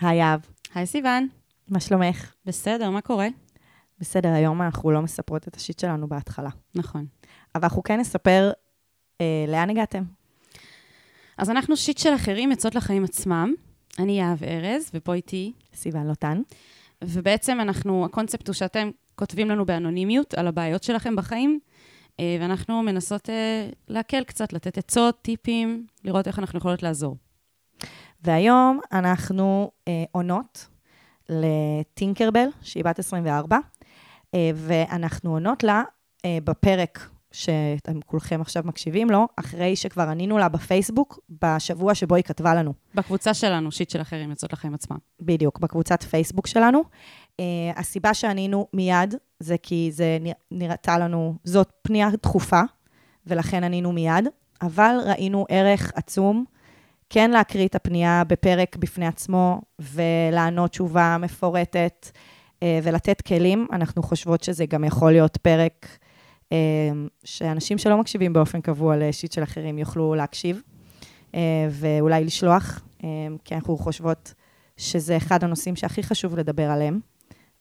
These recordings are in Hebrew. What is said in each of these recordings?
היי אהב, היי סיוון. מה שלומך? בסדר, מה קורה? בסדר, היום אנחנו לא מספרות את השיט שלנו בהתחלה. נכון. אבל אנחנו כן נספר אה, לאן הגעתם. אז אנחנו שיט של אחרים, עצות לחיים עצמם. אני יהב ארז, ופה איתי, סיוון לוטן. ובעצם אנחנו, הקונספט הוא שאתם כותבים לנו באנונימיות על הבעיות שלכם בחיים, אה, ואנחנו מנסות אה, להקל קצת, לתת עצות, טיפים, לראות איך אנחנו יכולות לעזור. והיום אנחנו אה, עונות לטינקרבל, שהיא בת 24, אה, ואנחנו עונות לה אה, בפרק שאתם כולכם עכשיו מקשיבים לו, אחרי שכבר ענינו לה בפייסבוק, בשבוע שבו היא כתבה לנו. בקבוצה שלנו, שיט של אחרים, עצות לחיים עצמם. בדיוק, בקבוצת פייסבוק שלנו. Uh, הסיבה שענינו מיד, זה כי זה נרא- נראתה לנו, זאת פנייה דחופה, ולכן ענינו מיד, אבל ראינו ערך עצום כן להקריא את הפנייה בפרק בפני עצמו, ולענות תשובה מפורטת, uh, ולתת כלים. אנחנו חושבות שזה גם יכול להיות פרק uh, שאנשים שלא מקשיבים באופן קבוע לשיט של אחרים יוכלו להקשיב, uh, ואולי לשלוח, כי אנחנו חושבות שזה אחד הנושאים שהכי חשוב לדבר עליהם.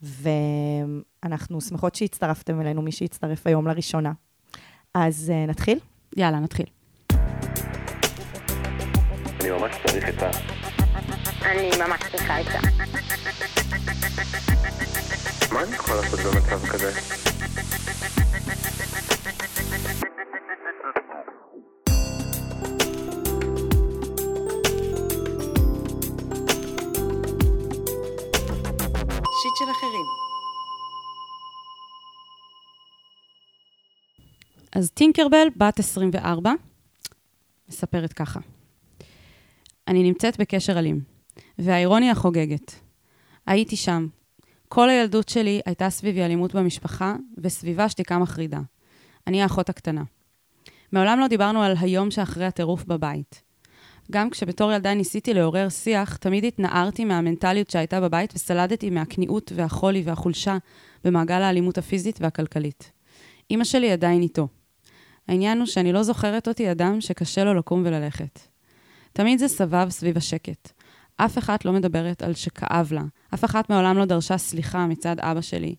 ואנחנו שמחות שהצטרפתם אלינו, מי שהצטרף היום לראשונה. אז נתחיל? יאללה, נתחיל. אני ממש צריך את ה... אני ממש צריכה את זה. מה אני יכול לעשות במצב כזה? שיט של אחרים. אז טינקרבל, בת 24, מספרת ככה: אני נמצאת בקשר אלים, והאירוניה חוגגת. הייתי שם. כל הילדות שלי הייתה סביבי אלימות במשפחה, וסביבה שתיקה מחרידה. אני האחות הקטנה. מעולם לא דיברנו על היום שאחרי הטירוף בבית. גם כשבתור ילדה ניסיתי לעורר שיח, תמיד התנערתי מהמנטליות שהייתה בבית וסלדתי מהכניעות והחולי והחולשה במעגל האלימות הפיזית והכלכלית. אימא שלי עדיין איתו. העניין הוא שאני לא זוכרת אותי אדם שקשה לו לקום וללכת. תמיד זה סבב סביב השקט. אף אחת לא מדברת על שכאב לה. אף אחת מעולם לא דרשה סליחה מצד אבא שלי.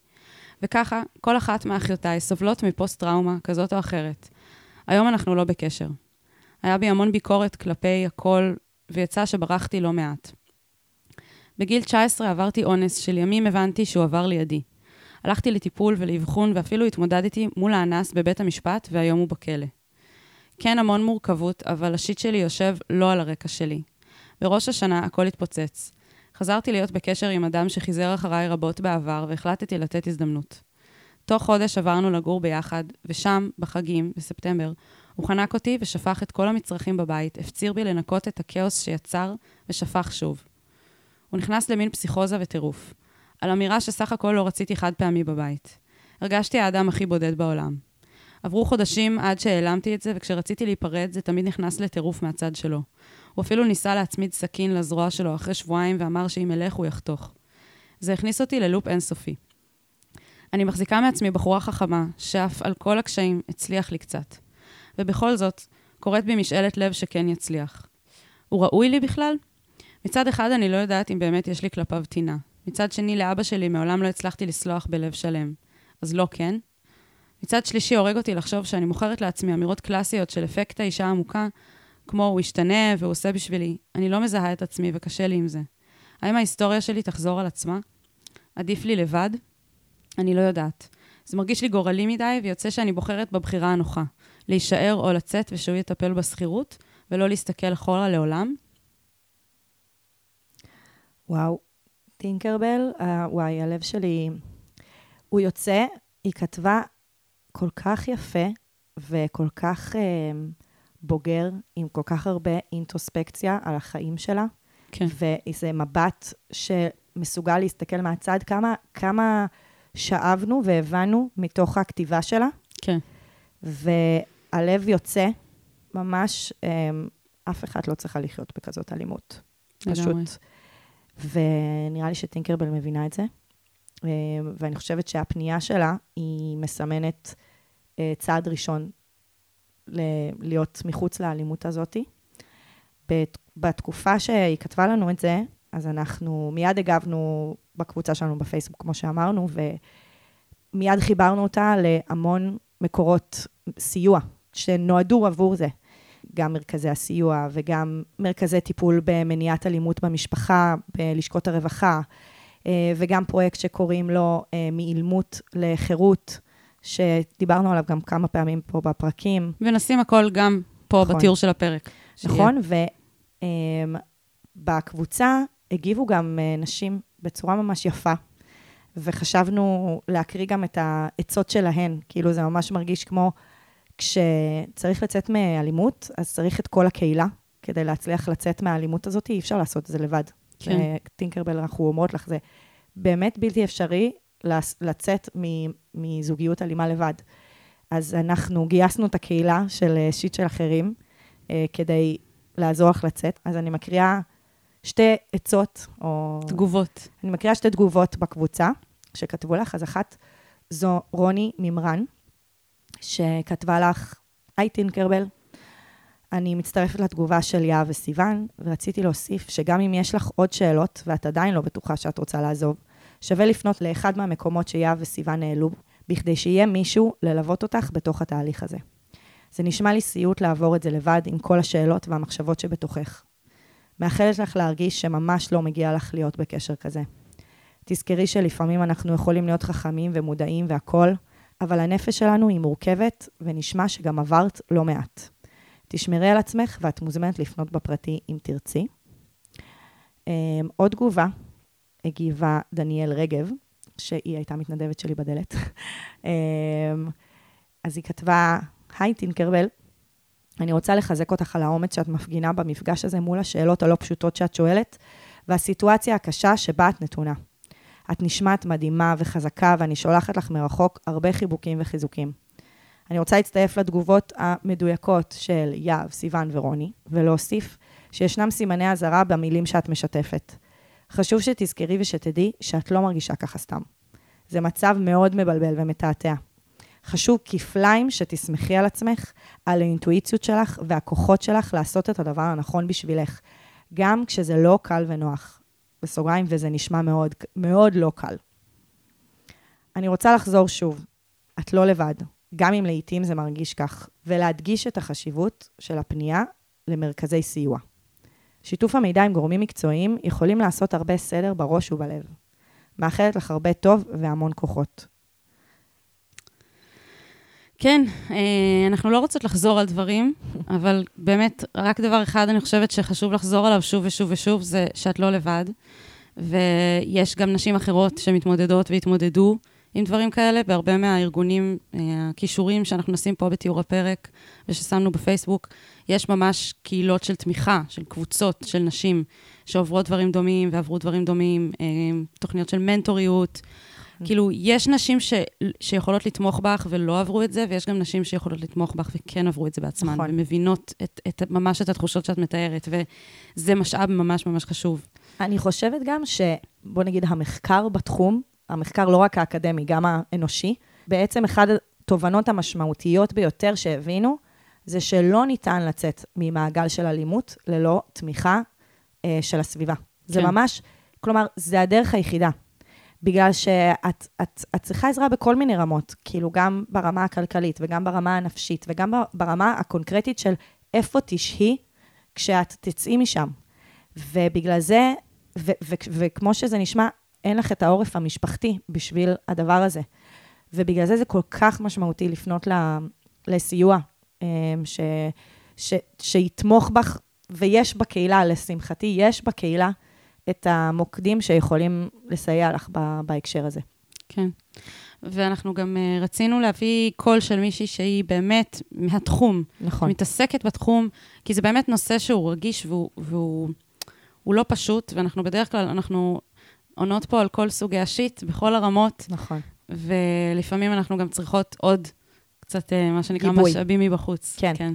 וככה, כל אחת מאחיותיי סובלות מפוסט-טראומה כזאת או אחרת. היום אנחנו לא בקשר. היה בי המון ביקורת כלפי הכל, ויצא שברחתי לא מעט. בגיל 19 עברתי אונס, שלימים הבנתי שהוא עבר לידי. הלכתי לטיפול ולאבחון, ואפילו התמודדתי מול האנס בבית המשפט, והיום הוא בכלא. כן, המון מורכבות, אבל השיט שלי יושב לא על הרקע שלי. בראש השנה הכל התפוצץ. חזרתי להיות בקשר עם אדם שחיזר אחריי רבות בעבר, והחלטתי לתת הזדמנות. תוך חודש עברנו לגור ביחד, ושם, בחגים, בספטמבר, הוא חנק אותי ושפך את כל המצרכים בבית, הפציר בי לנקות את הכאוס שיצר, ושפך שוב. הוא נכנס למין פסיכוזה וטירוף. על אמירה שסך הכל לא רציתי חד פעמי בבית. הרגשתי האדם הכי בודד בעולם. עברו חודשים עד שהעלמתי את זה, וכשרציתי להיפרד, זה תמיד נכנס לטירוף מהצד שלו. הוא אפילו ניסה להצמיד סכין לזרוע שלו אחרי שבועיים, ואמר שאם אלך הוא יחתוך. זה הכניס אותי ללופ אינסופי. אני מחזיקה מעצמי בחורה חכמה, שאף על כל הקשיים הצליח לי קצת. ובכל זאת, קורית בי משאלת לב שכן יצליח. הוא ראוי לי בכלל? מצד אחד אני לא יודעת אם באמת יש לי כלפיו טינה. מצד שני, לאבא שלי מעולם לא הצלחתי לסלוח בלב שלם. אז לא כן. מצד שלישי, הורג אותי לחשוב שאני מוכרת לעצמי אמירות קלאסיות של אפקט האישה העמוקה, כמו הוא ישתנה והוא עושה בשבילי. אני לא מזהה את עצמי וקשה לי עם זה. האם ההיסטוריה שלי תחזור על עצמה? עדיף לי לבד? אני לא יודעת. זה מרגיש לי גורלי מדי, ויוצא שאני בוחרת בבחירה הנוחה. להישאר או לצאת ושהוא יטפל בשכירות, ולא להסתכל אחורה לעולם. וואו, טינקרבל, אה, וואי, הלב שלי... הוא יוצא, היא כתבה כל כך יפה וכל כך אה, בוגר, עם כל כך הרבה אינטרוספקציה על החיים שלה, כן. ואיזה מבט שמסוגל להסתכל מהצד, כמה, כמה שאבנו והבנו מתוך הכתיבה שלה. כן. והלב יוצא, ממש, אמ, אף אחד לא צריכה לחיות בכזאת אלימות. לגמרי. פשוט. ונראה לי שטינקרבל מבינה את זה. אמ, ואני חושבת שהפנייה שלה, היא מסמנת אה, צעד ראשון ל- להיות מחוץ לאלימות הזאתי. בת- בתקופה שהיא כתבה לנו את זה, אז אנחנו מיד הגבנו בקבוצה שלנו בפייסבוק, כמו שאמרנו, ומיד חיברנו אותה להמון מקורות סיוע שנועדו עבור זה. גם מרכזי הסיוע וגם מרכזי טיפול במניעת אלימות במשפחה, בלשכות הרווחה, אה, וגם פרויקט שקוראים לו אה, מאילמות לחירות, שדיברנו עליו גם כמה פעמים פה בפרקים. ונשים הכל גם פה נכון. בתיאור של הפרק. שיהיה. נכון, ובקבוצה הגיבו גם אה, נשים בצורה ממש יפה, וחשבנו להקריא גם את העצות שלהן, כאילו זה ממש מרגיש כמו כשצריך לצאת מאלימות, אז צריך את כל הקהילה כדי להצליח לצאת מהאלימות הזאת, אי אפשר לעשות את זה לבד. כן. אה, טינקרבל, אנחנו אומרות לך, זה באמת בלתי אפשרי לצאת מזוגיות אלימה לבד. אז אנחנו גייסנו את הקהילה של אה, שיט של אחרים, אה, כדי לעזור לך לצאת. אז אני מקריאה שתי עצות, או... תגובות. אני מקריאה שתי תגובות בקבוצה שכתבו לך, אז אחת זו רוני מימרן, שכתבה לך, היי טינקרבל, אני מצטרפת לתגובה של יהב וסיוון, ורציתי להוסיף שגם אם יש לך עוד שאלות, ואת עדיין לא בטוחה שאת רוצה לעזוב, שווה לפנות לאחד מהמקומות שיהב וסיוון העלו, בכדי שיהיה מישהו ללוות אותך בתוך התהליך הזה. זה נשמע לי סיוט לעבור את זה לבד עם כל השאלות והמחשבות שבתוכך. מאחלת לך להרגיש שממש לא מגיע לך להיות בקשר כזה. תזכרי שלפעמים אנחנו יכולים להיות חכמים ומודעים והכול, אבל הנפש שלנו היא מורכבת, ונשמע שגם עברת לא מעט. תשמרי על עצמך, ואת מוזמנת לפנות בפרטי אם תרצי. Um, עוד תגובה הגיבה דניאל רגב, שהיא הייתה מתנדבת שלי בדלת. um, אז היא כתבה, היי טינקרבל, אני רוצה לחזק אותך על האומץ שאת מפגינה במפגש הזה מול השאלות הלא פשוטות שאת שואלת, והסיטואציה הקשה שבה את נתונה. את נשמעת מדהימה וחזקה, ואני שולחת לך מרחוק הרבה חיבוקים וחיזוקים. אני רוצה להצטרף לתגובות המדויקות של יהב, סיוון ורוני, ולהוסיף שישנם סימני אזהרה במילים שאת משתפת. חשוב שתזכרי ושתדעי שאת לא מרגישה ככה סתם. זה מצב מאוד מבלבל ומתעתע. חשוב כפליים שתסמכי על עצמך, על האינטואיציות שלך והכוחות שלך לעשות את הדבר הנכון בשבילך, גם כשזה לא קל ונוח. בסוגריים, וזה נשמע מאוד, מאוד לא קל. אני רוצה לחזור שוב, את לא לבד, גם אם לעיתים זה מרגיש כך, ולהדגיש את החשיבות של הפנייה למרכזי סיוע. שיתוף המידע עם גורמים מקצועיים יכולים לעשות הרבה סדר בראש ובלב. מאחלת לך הרבה טוב והמון כוחות. כן, אה, אנחנו לא רוצות לחזור על דברים, אבל באמת, רק דבר אחד אני חושבת שחשוב לחזור עליו שוב ושוב ושוב, זה שאת לא לבד. ויש גם נשים אחרות שמתמודדות והתמודדו עם דברים כאלה, בהרבה מהארגונים, אה, הכישורים שאנחנו נשים פה בתיאור הפרק וששמנו בפייסבוק, יש ממש קהילות של תמיכה, של קבוצות של נשים שעוברות דברים דומים ועברו דברים דומים, אה, תוכניות של מנטוריות. כאילו, יש נשים ש, שיכולות לתמוך בך ולא עברו את זה, ויש גם נשים שיכולות לתמוך בך וכן עברו את זה בעצמן, נכון. ומבינות את, את, ממש את התחושות שאת מתארת, וזה משאב ממש ממש חשוב. אני חושבת גם ש... בוא נגיד, המחקר בתחום, המחקר לא רק האקדמי, גם האנושי, בעצם אחת התובנות המשמעותיות ביותר שהבינו, זה שלא ניתן לצאת ממעגל של אלימות ללא תמיכה אה, של הסביבה. זה כן. ממש, כלומר, זה הדרך היחידה. בגלל שאת את, את צריכה עזרה בכל מיני רמות, כאילו גם ברמה הכלכלית וגם ברמה הנפשית וגם ברמה הקונקרטית של איפה תשהי כשאת תצאי משם. ובגלל זה, ו- ו- וכמו שזה נשמע, אין לך את העורף המשפחתי בשביל הדבר הזה. ובגלל זה זה כל כך משמעותי לפנות ל- לסיוע אה, ש- ש- שיתמוך בך, ויש בקהילה, לשמחתי, יש בקהילה את המוקדים שיכולים לסייע לך בהקשר הזה. כן. ואנחנו גם uh, רצינו להביא קול של מישהי שהיא באמת מהתחום, נכון. מתעסקת בתחום, כי זה באמת נושא שהוא רגיש והוא, והוא הוא לא פשוט, ואנחנו בדרך כלל, אנחנו עונות פה על כל סוגי השיט, בכל הרמות, נכון. ולפעמים אנחנו גם צריכות עוד קצת, uh, מה שנקרא, גיבוי. משאבים מבחוץ. כן. כן.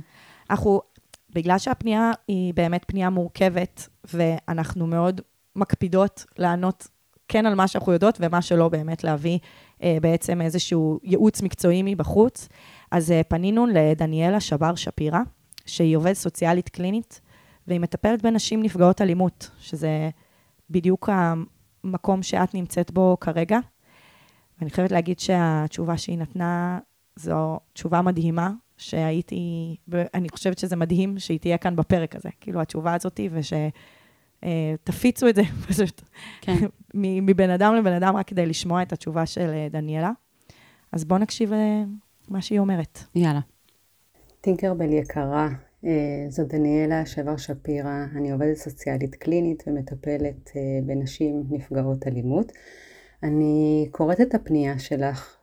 אנחנו, בגלל שהפנייה היא באמת פנייה מורכבת, ואנחנו מאוד מקפידות לענות כן על מה שאנחנו יודעות, ומה שלא באמת להביא אה, בעצם איזשהו ייעוץ מקצועי מבחוץ, אז אה, פנינו לדניאלה שבר שפירא, שהיא עובדת סוציאלית קלינית, והיא מטפלת בנשים נפגעות אלימות, שזה בדיוק המקום שאת נמצאת בו כרגע. ואני חייבת להגיד שהתשובה שהיא נתנה זו תשובה מדהימה, שהייתי, אני חושבת שזה מדהים שהיא תהיה כאן בפרק הזה, כאילו התשובה הזאת, ושתפיצו את זה פשוט, כן. מבן אדם לבן אדם, רק כדי לשמוע את התשובה של אה, דניאלה. אז בואו נקשיב למה אה, שהיא אומרת. יאללה. טינקרבל יקרה, אה, זו דניאלה שבר שפירא, אני עובדת סוציאלית קלינית ומטפלת בנשים נפגעות אלימות. אני קוראת את הפנייה שלך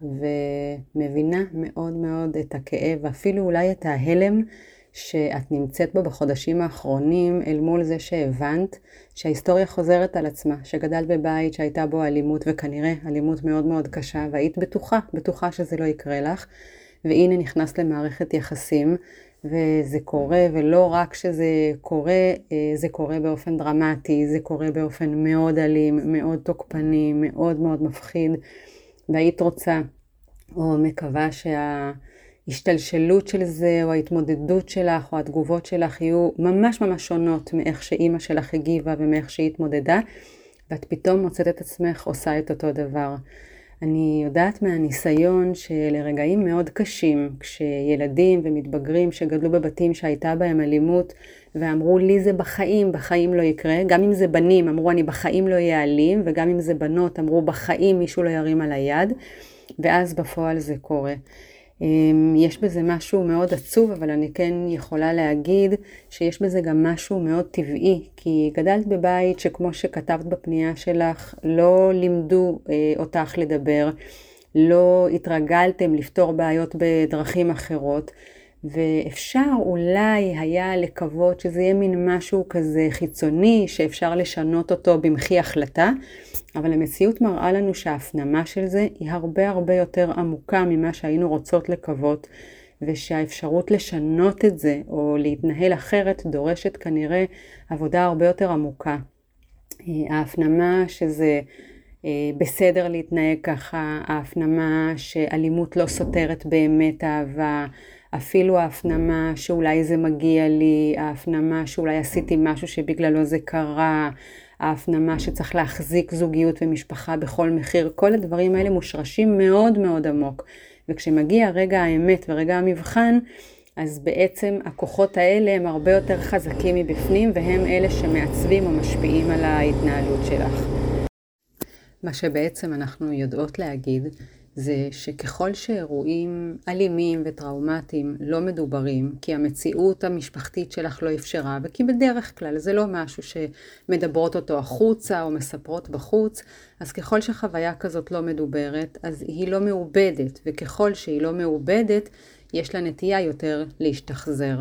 ומבינה מאוד מאוד את הכאב, ואפילו אולי את ההלם שאת נמצאת בו בחודשים האחרונים, אל מול זה שהבנת שההיסטוריה חוזרת על עצמה, שגדלת בבית שהייתה בו אלימות, וכנראה אלימות מאוד מאוד קשה, והיית בטוחה, בטוחה שזה לא יקרה לך, והנה נכנסת למערכת יחסים וזה קורה, ולא רק שזה קורה, אה, זה קורה באופן דרמטי, זה קורה באופן מאוד אלים, מאוד תוקפני, מאוד מאוד מפחיד, והיית רוצה, או מקווה שההשתלשלות של זה, או ההתמודדות שלך, או התגובות שלך יהיו ממש ממש שונות מאיך שאימא שלך הגיבה ומאיך שהיא התמודדה, ואת פתאום מוצאת את עצמך עושה את אותו דבר. אני יודעת מהניסיון שלרגעים מאוד קשים, כשילדים ומתבגרים שגדלו בבתים שהייתה בהם אלימות, ואמרו לי זה בחיים, בחיים לא יקרה, גם אם זה בנים אמרו אני בחיים לא אהיה אלים, וגם אם זה בנות אמרו בחיים מישהו לא ירים על היד, ואז בפועל זה קורה. אמ, יש בזה משהו מאוד עצוב, אבל אני כן יכולה להגיד שיש בזה גם משהו מאוד טבעי, כי גדלת בבית שכמו שכתבת בפנייה שלך, לא לימדו אה, אותך לדבר, לא התרגלתם לפתור בעיות בדרכים אחרות. ואפשר אולי היה לקוות שזה יהיה מין משהו כזה חיצוני, שאפשר לשנות אותו במחי החלטה, אבל המציאות מראה לנו שההפנמה של זה היא הרבה הרבה יותר עמוקה ממה שהיינו רוצות לקוות, ושהאפשרות לשנות את זה או להתנהל אחרת דורשת כנראה עבודה הרבה יותר עמוקה. ההפנמה שזה אה, בסדר להתנהג ככה, ההפנמה שאלימות לא סותרת באמת אהבה, אפילו ההפנמה שאולי זה מגיע לי, ההפנמה שאולי עשיתי משהו שבגללו זה קרה, ההפנמה שצריך להחזיק זוגיות ומשפחה בכל מחיר, כל הדברים האלה מושרשים מאוד מאוד עמוק. וכשמגיע רגע האמת ורגע המבחן, אז בעצם הכוחות האלה הם הרבה יותר חזקים מבפנים, והם אלה שמעצבים או משפיעים על ההתנהלות שלך. מה שבעצם אנחנו יודעות להגיד, זה שככל שאירועים אלימים וטראומטיים לא מדוברים, כי המציאות המשפחתית שלך לא אפשרה, וכי בדרך כלל זה לא משהו שמדברות אותו החוצה או מספרות בחוץ, אז ככל שחוויה כזאת לא מדוברת, אז היא לא מעובדת, וככל שהיא לא מעובדת, יש לה נטייה יותר להשתחזר.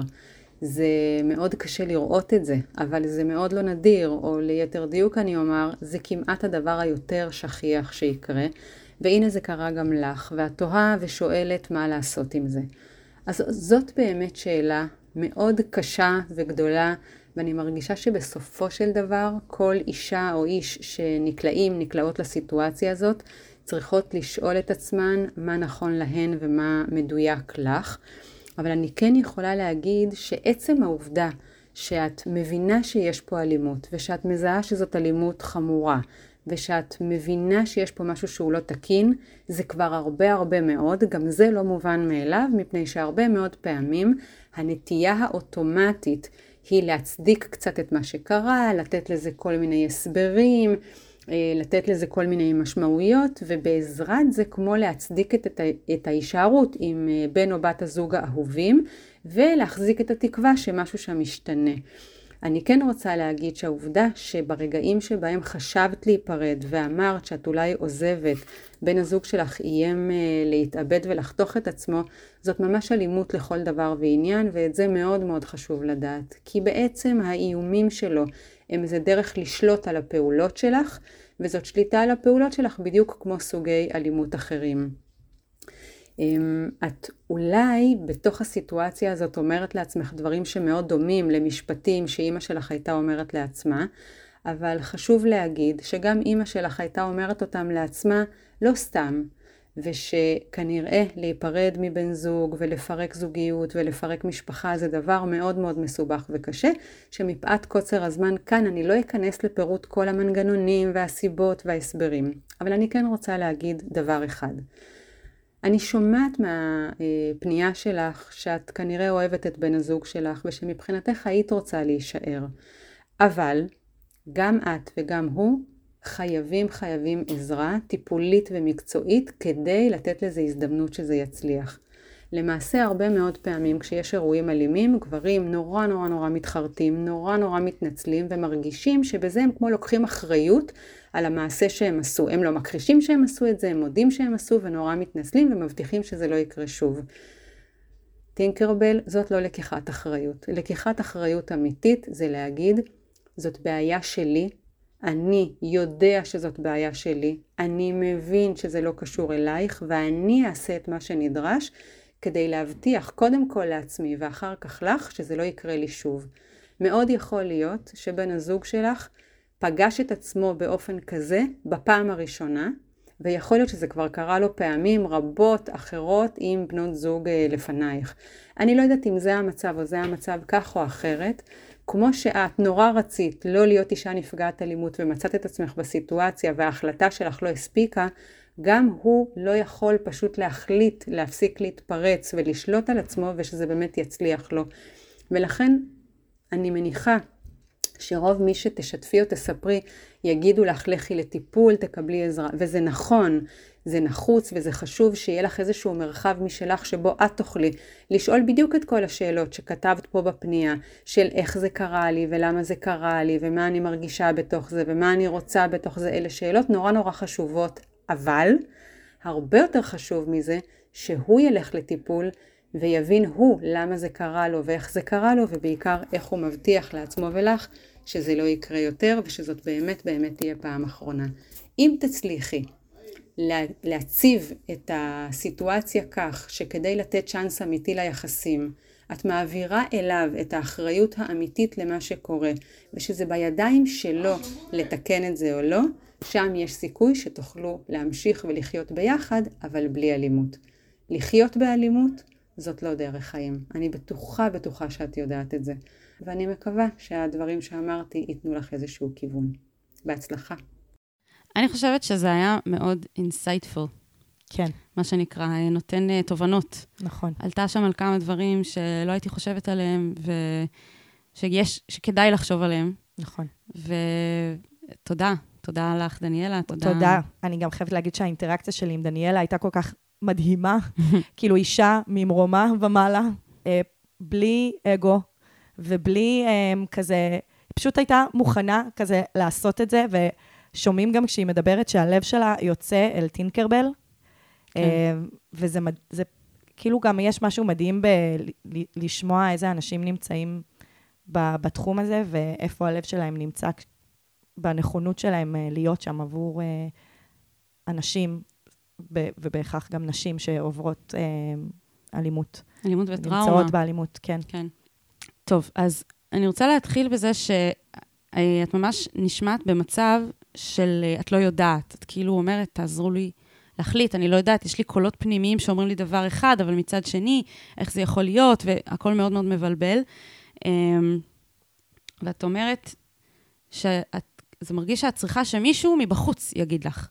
זה מאוד קשה לראות את זה, אבל זה מאוד לא נדיר, או ליתר דיוק אני אומר, זה כמעט הדבר היותר שכיח שיקרה. והנה זה קרה גם לך, ואת תוהה ושואלת מה לעשות עם זה. אז זאת באמת שאלה מאוד קשה וגדולה, ואני מרגישה שבסופו של דבר כל אישה או איש שנקלעים, נקלעות לסיטואציה הזאת, צריכות לשאול את עצמן מה נכון להן ומה מדויק לך. אבל אני כן יכולה להגיד שעצם העובדה שאת מבינה שיש פה אלימות, ושאת מזהה שזאת אלימות חמורה, ושאת מבינה שיש פה משהו שהוא לא תקין, זה כבר הרבה הרבה מאוד, גם זה לא מובן מאליו, מפני שהרבה מאוד פעמים הנטייה האוטומטית היא להצדיק קצת את מה שקרה, לתת לזה כל מיני הסברים, אה, לתת לזה כל מיני משמעויות, ובעזרת זה כמו להצדיק את, את ההישארות עם אה, בן או בת הזוג האהובים, ולהחזיק את התקווה שמשהו שם ישתנה. אני כן רוצה להגיד שהעובדה שברגעים שבהם חשבת להיפרד ואמרת שאת אולי עוזבת, בן הזוג שלך איים אה, להתאבד ולחתוך את עצמו, זאת ממש אלימות לכל דבר ועניין, ואת זה מאוד מאוד חשוב לדעת. כי בעצם האיומים שלו הם איזה דרך לשלוט על הפעולות שלך, וזאת שליטה על הפעולות שלך בדיוק כמו סוגי אלימות אחרים. את אולי בתוך הסיטואציה הזאת אומרת לעצמך דברים שמאוד דומים למשפטים שאימא שלך הייתה אומרת לעצמה, אבל חשוב להגיד שגם אימא שלך הייתה אומרת אותם לעצמה לא סתם, ושכנראה להיפרד מבן זוג ולפרק זוגיות ולפרק משפחה זה דבר מאוד מאוד מסובך וקשה, שמפאת קוצר הזמן כאן אני לא אכנס לפירוט כל המנגנונים והסיבות וההסברים, אבל אני כן רוצה להגיד דבר אחד. אני שומעת מהפנייה שלך שאת כנראה אוהבת את בן הזוג שלך ושמבחינתך היית רוצה להישאר, אבל גם את וגם הוא חייבים חייבים עזרה טיפולית ומקצועית כדי לתת לזה הזדמנות שזה יצליח. למעשה הרבה מאוד פעמים כשיש אירועים אלימים, גברים נורא נורא נורא מתחרטים, נורא נורא מתנצלים ומרגישים שבזה הם כמו לוקחים אחריות על המעשה שהם עשו. הם לא מכחישים שהם עשו את זה, הם מודים שהם עשו ונורא מתנצלים ומבטיחים שזה לא יקרה שוב. טינקרבל זאת לא לקיחת אחריות. לקיחת אחריות אמיתית זה להגיד, זאת בעיה שלי, אני יודע שזאת בעיה שלי, אני מבין שזה לא קשור אלייך ואני אעשה את מה שנדרש כדי להבטיח קודם כל לעצמי ואחר כך לך שזה לא יקרה לי שוב. מאוד יכול להיות שבן הזוג שלך פגש את עצמו באופן כזה בפעם הראשונה, ויכול להיות שזה כבר קרה לו פעמים רבות אחרות עם בנות זוג אה, לפנייך. אני לא יודעת אם זה המצב או זה המצב כך או אחרת, כמו שאת נורא רצית לא להיות אישה נפגעת אלימות ומצאת את עצמך בסיטואציה וההחלטה שלך לא הספיקה, גם הוא לא יכול פשוט להחליט להפסיק להתפרץ ולשלוט על עצמו ושזה באמת יצליח לו. ולכן אני מניחה שרוב מי שתשתפי או תספרי יגידו לך לכי לטיפול, תקבלי עזרה, וזה נכון, זה נחוץ וזה חשוב שיהיה לך איזשהו מרחב משלך שבו את תוכלי לשאול בדיוק את כל השאלות שכתבת פה בפנייה, של איך זה קרה לי ולמה זה קרה לי ומה אני מרגישה בתוך זה ומה אני רוצה בתוך זה, אלה שאלות נורא נורא חשובות, אבל הרבה יותר חשוב מזה שהוא ילך לטיפול ויבין הוא למה זה קרה לו ואיך זה קרה לו ובעיקר איך הוא מבטיח לעצמו ולך שזה לא יקרה יותר ושזאת באמת באמת תהיה פעם אחרונה. אם תצליחי להציב את הסיטואציה כך שכדי לתת צ'אנס אמיתי ליחסים, את מעבירה אליו את האחריות האמיתית למה שקורה, ושזה בידיים שלו לתקן את זה או לא, שם יש סיכוי שתוכלו להמשיך ולחיות ביחד, אבל בלי אלימות. לחיות באלימות זאת לא דרך חיים. אני בטוחה, בטוחה שאת יודעת את זה. ואני מקווה שהדברים שאמרתי ייתנו לך איזשהו כיוון. בהצלחה. אני חושבת שזה היה מאוד insightful. כן. מה שנקרא, נותן אה, תובנות. נכון. עלתה שם על כמה דברים שלא הייתי חושבת עליהם, ושיש, שכדאי לחשוב עליהם. נכון. ותודה, תודה לך, דניאלה, תודה. תודה. אני גם חייבת להגיד שהאינטראקציה שלי עם דניאלה הייתה כל כך מדהימה. כאילו, אישה ממרומה ומעלה, אה, בלי אגו ובלי אה, כזה, פשוט הייתה מוכנה כזה לעשות את זה, ושומעים גם כשהיא מדברת שהלב שלה יוצא אל טינקרבל. כן. אה, וזה זה, כאילו גם יש משהו מדהים בלשמוע איזה אנשים נמצאים בתחום הזה, ואיפה הלב שלהם נמצא בנכונות שלהם אה, להיות שם עבור אה, אנשים, ובהכרח גם נשים שעוברות אלימות. אלימות וטראומה. נמצאות באלימות, כן. כן. טוב, אז אני רוצה להתחיל בזה שאת ממש נשמעת במצב של את לא יודעת. את כאילו אומרת, תעזרו לי להחליט, אני לא יודעת, יש לי קולות פנימיים שאומרים לי דבר אחד, אבל מצד שני, איך זה יכול להיות, והכל מאוד מאוד מבלבל. אמ, ואת אומרת שזה מרגיש שאת צריכה שמישהו מבחוץ יגיד לך.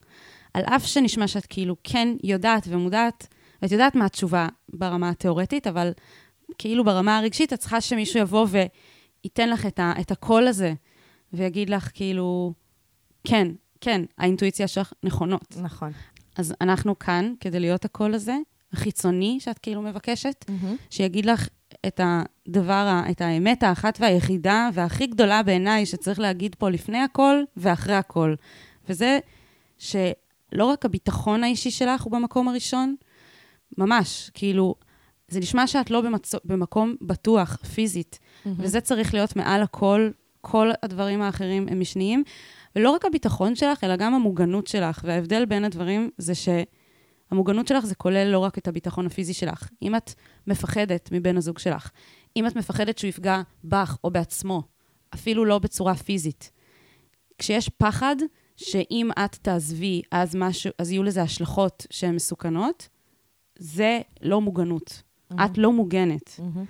על אף שנשמע שאת כאילו כן יודעת ומודעת, ואת יודעת מה התשובה ברמה התיאורטית, אבל כאילו ברמה הרגשית, את צריכה שמישהו יבוא וייתן לך את, ה, את הקול הזה, ויגיד לך כאילו, כן, כן, האינטואיציה שלך נכונות. נכון. אז אנחנו כאן כדי להיות הקול הזה, החיצוני שאת כאילו מבקשת, mm-hmm. שיגיד לך את הדבר, את האמת האחת והיחידה והכי גדולה בעיניי שצריך להגיד פה לפני הכל ואחרי הכל. וזה שלא רק הביטחון האישי שלך הוא במקום הראשון, ממש, כאילו, זה נשמע שאת לא במצ... במקום בטוח, פיזית, mm-hmm. וזה צריך להיות מעל הכל, כל הדברים האחרים הם משניים. ולא רק הביטחון שלך, אלא גם המוגנות שלך. וההבדל בין הדברים זה שהמוגנות שלך זה כולל לא רק את הביטחון הפיזי שלך. אם את מפחדת מבן הזוג שלך, אם את מפחדת שהוא יפגע בך או בעצמו, אפילו לא בצורה פיזית, כשיש פחד שאם את תעזבי, אז, משהו, אז יהיו לזה השלכות שהן מסוכנות, זה לא מוגנות. את לא מוגנת. מהמם.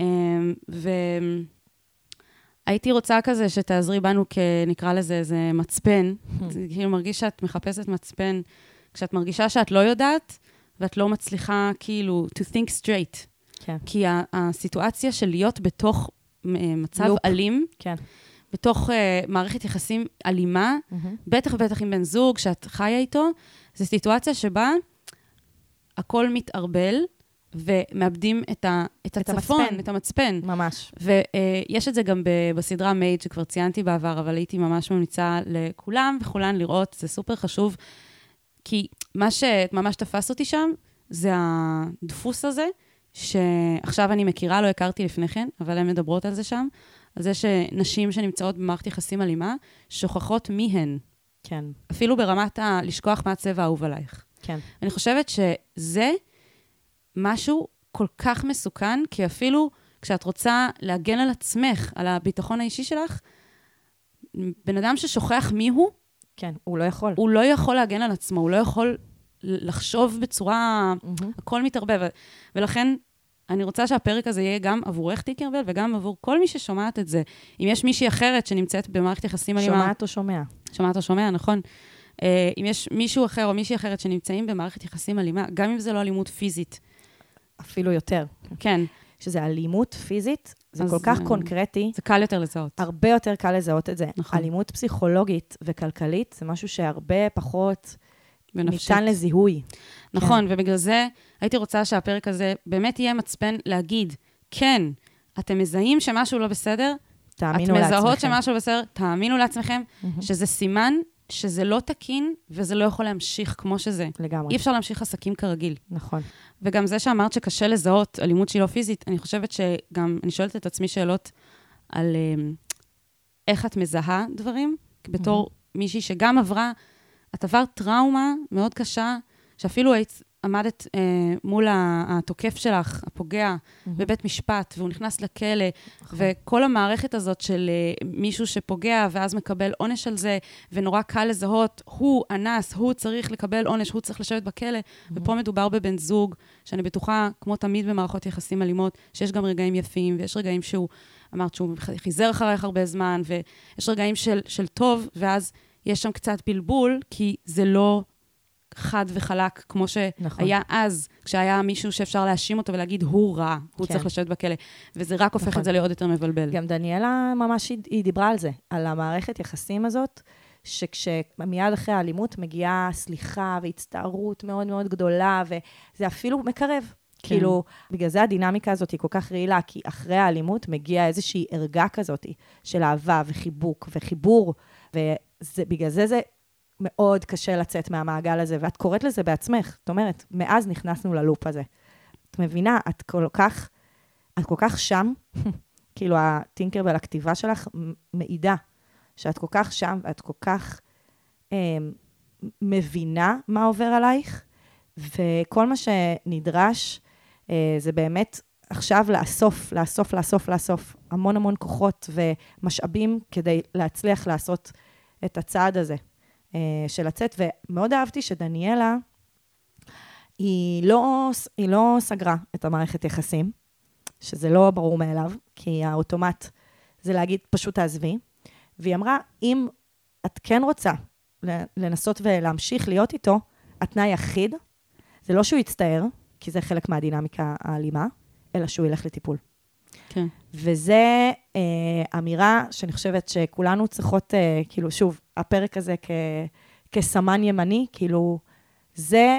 אמ, והייתי רוצה כזה שתעזרי בנו, כ... נקרא לזה איזה מצפן. זה כאילו מרגיש שאת מחפשת מצפן, כשאת מרגישה שאת לא יודעת, ואת לא מצליחה כאילו to think straight. כן, כי הסיטואציה של להיות בתוך אה, מצב לופ. אלים, כן. בתוך אה, מערכת יחסים אלימה, מהמם. בטח ובטח עם בן זוג שאת חיה איתו, זו סיטואציה שבה הכל מתערבל, ומאבדים את, ה, את את הצפון, המצפן. את המצפן. ממש. ויש את זה גם ב- בסדרה מייד, שכבר ציינתי בעבר, אבל הייתי ממש ממליצה לכולם וכולן לראות, זה סופר חשוב, כי מה שממש תפס אותי שם, זה הדפוס הזה, שעכשיו אני מכירה, לא הכרתי לפני כן, אבל הן מדברות על זה שם, על זה שנשים שנמצאות במערכת יחסים אלימה, שוכחות מי הן, כן, אפילו ברמת ה... לשכוח מה הצבע האהוב עלייך. כן. אני חושבת שזה משהו כל כך מסוכן, כי אפילו כשאת רוצה להגן על עצמך, על הביטחון האישי שלך, בן אדם ששוכח מי הוא, כן, הוא לא יכול. הוא לא יכול להגן על עצמו, הוא לא יכול לחשוב בצורה... מהמם. הכל מתערבב. ולכן, אני רוצה שהפרק הזה יהיה גם עבורך, טיקרבל, וגם עבור כל מי ששומעת את זה. אם יש מישהי אחרת שנמצאת במערכת יחסים אלימה... שומעת או שומע? שומעת או שומע, נכון. Uh, אם יש מישהו אחר או מישהי אחרת שנמצאים במערכת יחסים אלימה, גם אם זה לא אלימות פיזית, אפילו יותר. כן, שזה אלימות פיזית, זה כל כך קונקרטי, זה קל יותר לזהות. הרבה יותר קל לזהות את זה. נכון. אלימות פסיכולוגית וכלכלית זה משהו שהרבה פחות ונפשית. ניתן לזיהוי. נכון, ובגלל זה הייתי רוצה שהפרק הזה באמת יהיה מצפן להגיד, כן, אתם מזהים שמשהו לא בסדר, תאמינו את לעצמכם. מזהות שמשהו בסדר, תאמינו לעצמכם, מהמם. שזה סימן שזה לא תקין וזה לא יכול להמשיך כמו שזה. לגמרי, אי אפשר להמשיך עסקים כרגיל. נכון. וגם זה שאמרת שקשה לזהות אלימות שהיא לא פיזית, אני חושבת שגם, אני שואלת את עצמי שאלות על um, איך את מזהה דברים, בתור מישהי שגם עברה, את עברת טראומה מאוד קשה, שאפילו היית, עמדת אה, מול התוקף שלך, הפוגע, בבית משפט, והוא נכנס לכלא, וכל המערכת הזאת של אה, מישהו שפוגע ואז מקבל עונש על זה, ונורא קל לזהות, הוא אנס, הוא צריך לקבל עונש, הוא צריך לשבת בכלא, ופה מדובר בבן זוג, שאני בטוחה, כמו תמיד במערכות יחסים אלימות, שיש גם רגעים יפים, ויש רגעים שהוא, אמרת שהוא חיזר אחרייך הרבה זמן, ויש רגעים של, של טוב, ואז יש שם קצת בלבול, כי זה לא חד וחלק, כמו נכון. שהיה אז, כשהיה מישהו שאפשר להאשים אותו ולהגיד, הוא רע, הוא כן. צריך לשבת בכלא. וזה רק הופך נכון. את זה לעוד יותר מבלבל. גם דניאלה ממש, היא, היא דיברה על זה, על המערכת יחסים הזאת, שכשמיד אחרי האלימות מגיעה סליחה והצטערות מאוד מאוד גדולה, וזה אפילו מקרב. כן. כאילו, בגלל זה הדינמיקה הזאת היא כל כך רעילה, כי אחרי האלימות מגיעה איזושהי ערגה כזאת של אהבה וחיבוק וחיבור, ובגלל זה זה מאוד קשה לצאת מהמעגל הזה, ואת קוראת לזה בעצמך. זאת אומרת, מאז נכנסנו ללופ הזה. את מבינה, את כל כך, את כל כך שם, כאילו הטינקרבל, הכתיבה שלך מעידה שאת כל כך שם ואת כל כך אה, מבינה מה עובר עלייך, וכל מה שנדרש אה, זה באמת עכשיו לאסוף, לאסוף, לאסוף, לאסוף המון המון כוחות ומשאבים כדי להצליח לעשות את הצעד הזה של לצאת. ומאוד אהבתי שדניאלה, היא לא, היא לא סגרה את המערכת יחסים, שזה לא ברור מאליו, כי האוטומט זה להגיד, פשוט תעזבי. והיא אמרה, אם את כן רוצה לנסות ולהמשיך להיות איתו, התנאי היחיד, זה לא שהוא יצטער, כי זה חלק מהדינמיקה האלימה, אלא שהוא ילך לטיפול. כן. וזה אה, אמירה שאני חושבת שכולנו צריכות, אה, כאילו, שוב, הפרק הזה כ, כסמן ימני, כאילו, זה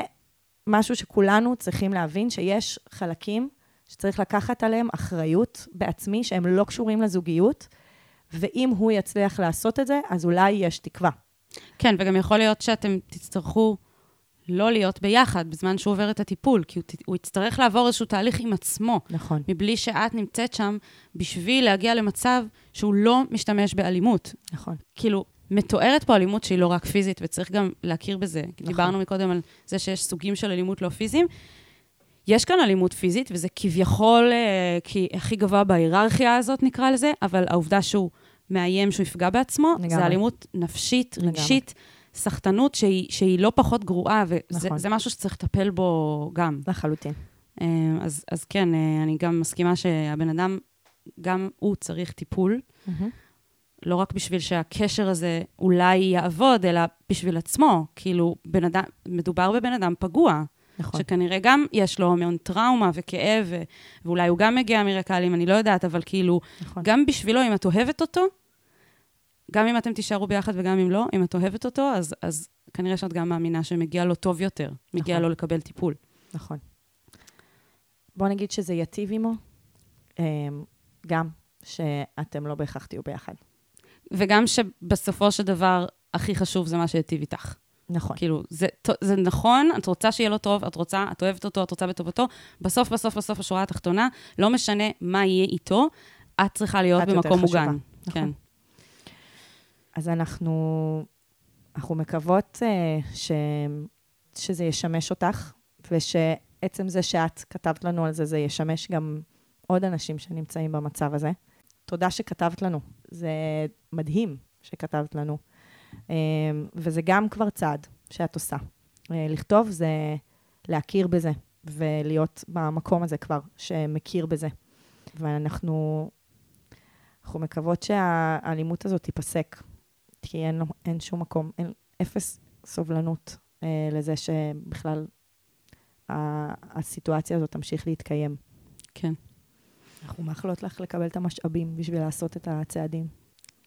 משהו שכולנו צריכים להבין, שיש חלקים שצריך לקחת עליהם אחריות בעצמי, שהם לא קשורים לזוגיות, ואם הוא יצליח לעשות את זה, אז אולי יש תקווה. כן, וגם יכול להיות שאתם תצטרכו לא להיות ביחד בזמן שהוא עובר את הטיפול, כי הוא, הוא יצטרך לעבור איזשהו תהליך עם עצמו, נכון. מבלי שאת נמצאת שם בשביל להגיע למצב שהוא לא משתמש באלימות. נכון. כאילו, מתוארת פה אלימות שהיא לא רק פיזית, וצריך גם להכיר בזה. נכון. דיברנו מקודם על זה שיש סוגים של אלימות לא פיזיים. יש כאן אלימות פיזית, וזה כביכול אה, כי הכי גבוה בהיררכיה הזאת, נקרא לזה, אבל העובדה שהוא מאיים שהוא יפגע בעצמו, לגמרי. זה אלימות נפשית, לגמרי. רגשית, סחטנות שהיא, שהיא לא פחות גרועה, וזה נכון. זה משהו שצריך לטפל בו גם. לחלוטין. אה, אז, אז כן, אה, אני גם מסכימה שהבן אדם, גם הוא צריך טיפול, לא רק בשביל שהקשר הזה אולי יעבוד, אלא בשביל עצמו. כאילו, בן אדם, מדובר בבן אדם פגוע, נכון. שכנראה גם יש לו המון טראומה וכאב, ו- ואולי הוא גם מגיע מרקע אלים, אני לא יודעת, אבל כאילו, נכון. גם בשבילו, אם את אוהבת אותו, גם אם אתם תישארו ביחד וגם אם לא, אם את אוהבת אותו, אז, אז כנראה שאת גם מאמינה שמגיע לו טוב יותר, מגיע נכון. לו לקבל טיפול. נכון. בוא נגיד שזה ייטיב עמו, אמ, גם שאתם לא בהכרח תהיו ביחד. וגם שבסופו של דבר, הכי חשוב זה מה שהיטיב איתך. נכון. כאילו, זה, זה נכון, את רוצה שיהיה לו טוב, את רוצה, את אוהבת אותו, את רוצה בטובתו, בסוף, בסוף, בסוף, השורה התחתונה, לא משנה מה יהיה איתו, את צריכה להיות את במקום. מוגן. נכון. כן. אז אנחנו, אנחנו מקוות אה, ש, שזה ישמש אותך, ושעצם זה שאת כתבת לנו על זה, זה ישמש גם עוד אנשים שנמצאים במצב הזה. תודה שכתבת לנו. זה מדהים שכתבת לנו. אה, וזה גם כבר צעד שאת עושה. אה, לכתוב זה להכיר בזה, ולהיות במקום הזה כבר, שמכיר בזה. ואנחנו אנחנו מקוות שהאלימות הזאת תיפסק, כי אין, אין שום מקום, אין אפס סובלנות אה, לזה שבכלל ה- הסיטואציה הזאת תמשיך להתקיים. כן. אנחנו מאחלות לך לקבל את המשאבים בשביל לעשות את הצעדים.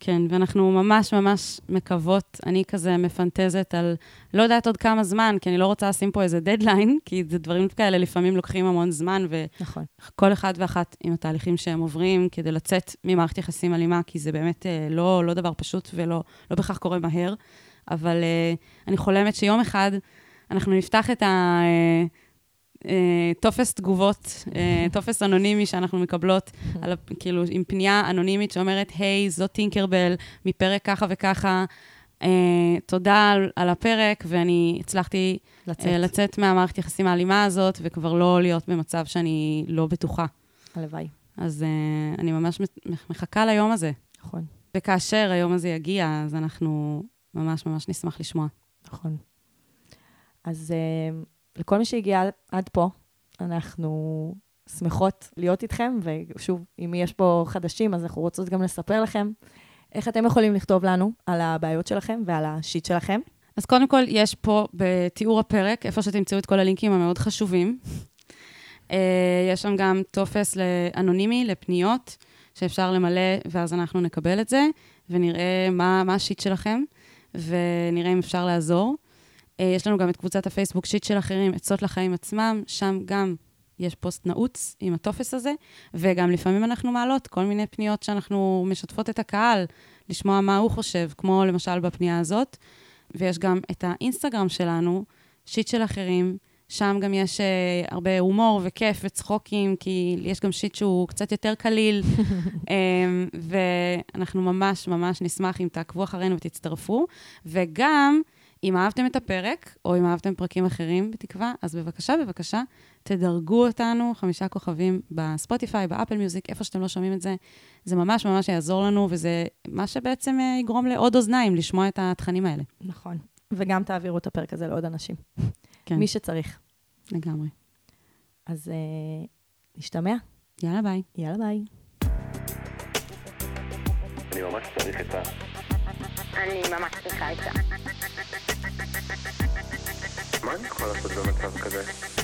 כן, ואנחנו ממש ממש מקוות, אני כזה מפנטזת על לא יודעת עוד כמה זמן, כי אני לא רוצה לשים פה איזה דדליין, כי זה דברים כאלה לפעמים לוקחים המון זמן, נכון. וכל אחד ואחת עם התהליכים שהם עוברים כדי לצאת ממערכת יחסים אלימה, כי זה באמת אה, לא, לא דבר פשוט ולא לא בהכרח קורה מהר, אבל אה, אני חולמת שיום אחד אנחנו נפתח את ה... אה, אה, טופס תגובות, אה, טופס אנונימי שאנחנו מקבלות, על, כאילו, עם פנייה אנונימית שאומרת, היי, זאת טינקרבל, מפרק ככה וככה, אה, תודה על, על הפרק, ואני הצלחתי לצאת. אה, לצאת מהמערכת יחסים האלימה הזאת, וכבר לא להיות במצב שאני לא בטוחה. הלוואי. אז אה, אני ממש מחכה ליום הזה. נכון, וכאשר היום הזה יגיע, אז אנחנו ממש ממש נשמח לשמוע. נכון. אז אה, לכל מי שהגיע עד פה, אנחנו שמחות להיות איתכם, ושוב, אם יש פה חדשים, אז אנחנו רוצות גם לספר לכם איך אתם יכולים לכתוב לנו על הבעיות שלכם ועל השיט שלכם. אז קודם כל, יש פה בתיאור הפרק, איפה שתמצאו את כל הלינקים המאוד חשובים. אה, יש שם גם טופס אנונימי לפניות, שאפשר למלא, ואז אנחנו נקבל את זה, ונראה מה, מה ה shit שלכם, ונראה אם אפשר לעזור. אה, יש לנו גם את קבוצת הפייסבוק שיט של אחרים, עצות לחיים עצמם, שם גם יש פוסט נעוץ עם הטופס הזה, וגם לפעמים אנחנו מעלות כל מיני פניות שאנחנו משתפות את הקהל, לשמוע מה הוא חושב, כמו למשל בפנייה הזאת. ויש גם את האינסטגרם שלנו, שיט של אחרים, שם גם יש אה, הרבה הומור וכיף וצחוקים, כי יש גם shit שהוא קצת יותר קליל, אמ, ואנחנו ממש ממש נשמח אם תעקבו אחרינו ותצטרפו. וגם, אם אהבתם את הפרק, או אם אהבתם פרקים אחרים, בתקווה, אז בבקשה, בבקשה, תדרגו אותנו חמישה כוכבים בספוטיפיי, באפל מיוזיק, איפה שאתם לא שומעים את זה. זה ממש ממש יעזור לנו, וזה מה שבעצם אה, יגרום לעוד אוזניים לשמוע את התכנים האלה. נכון. וגם תעבירו את הפרק הזה לעוד אנשים. כן, מי שצריך. לגמרי. אז אה, נשתמע. יאללה, ביי. יאללה ביי. אני ממש צריך את ה... אני ממש צריכה את זה. מה אני יכול לעשות במצב כזה?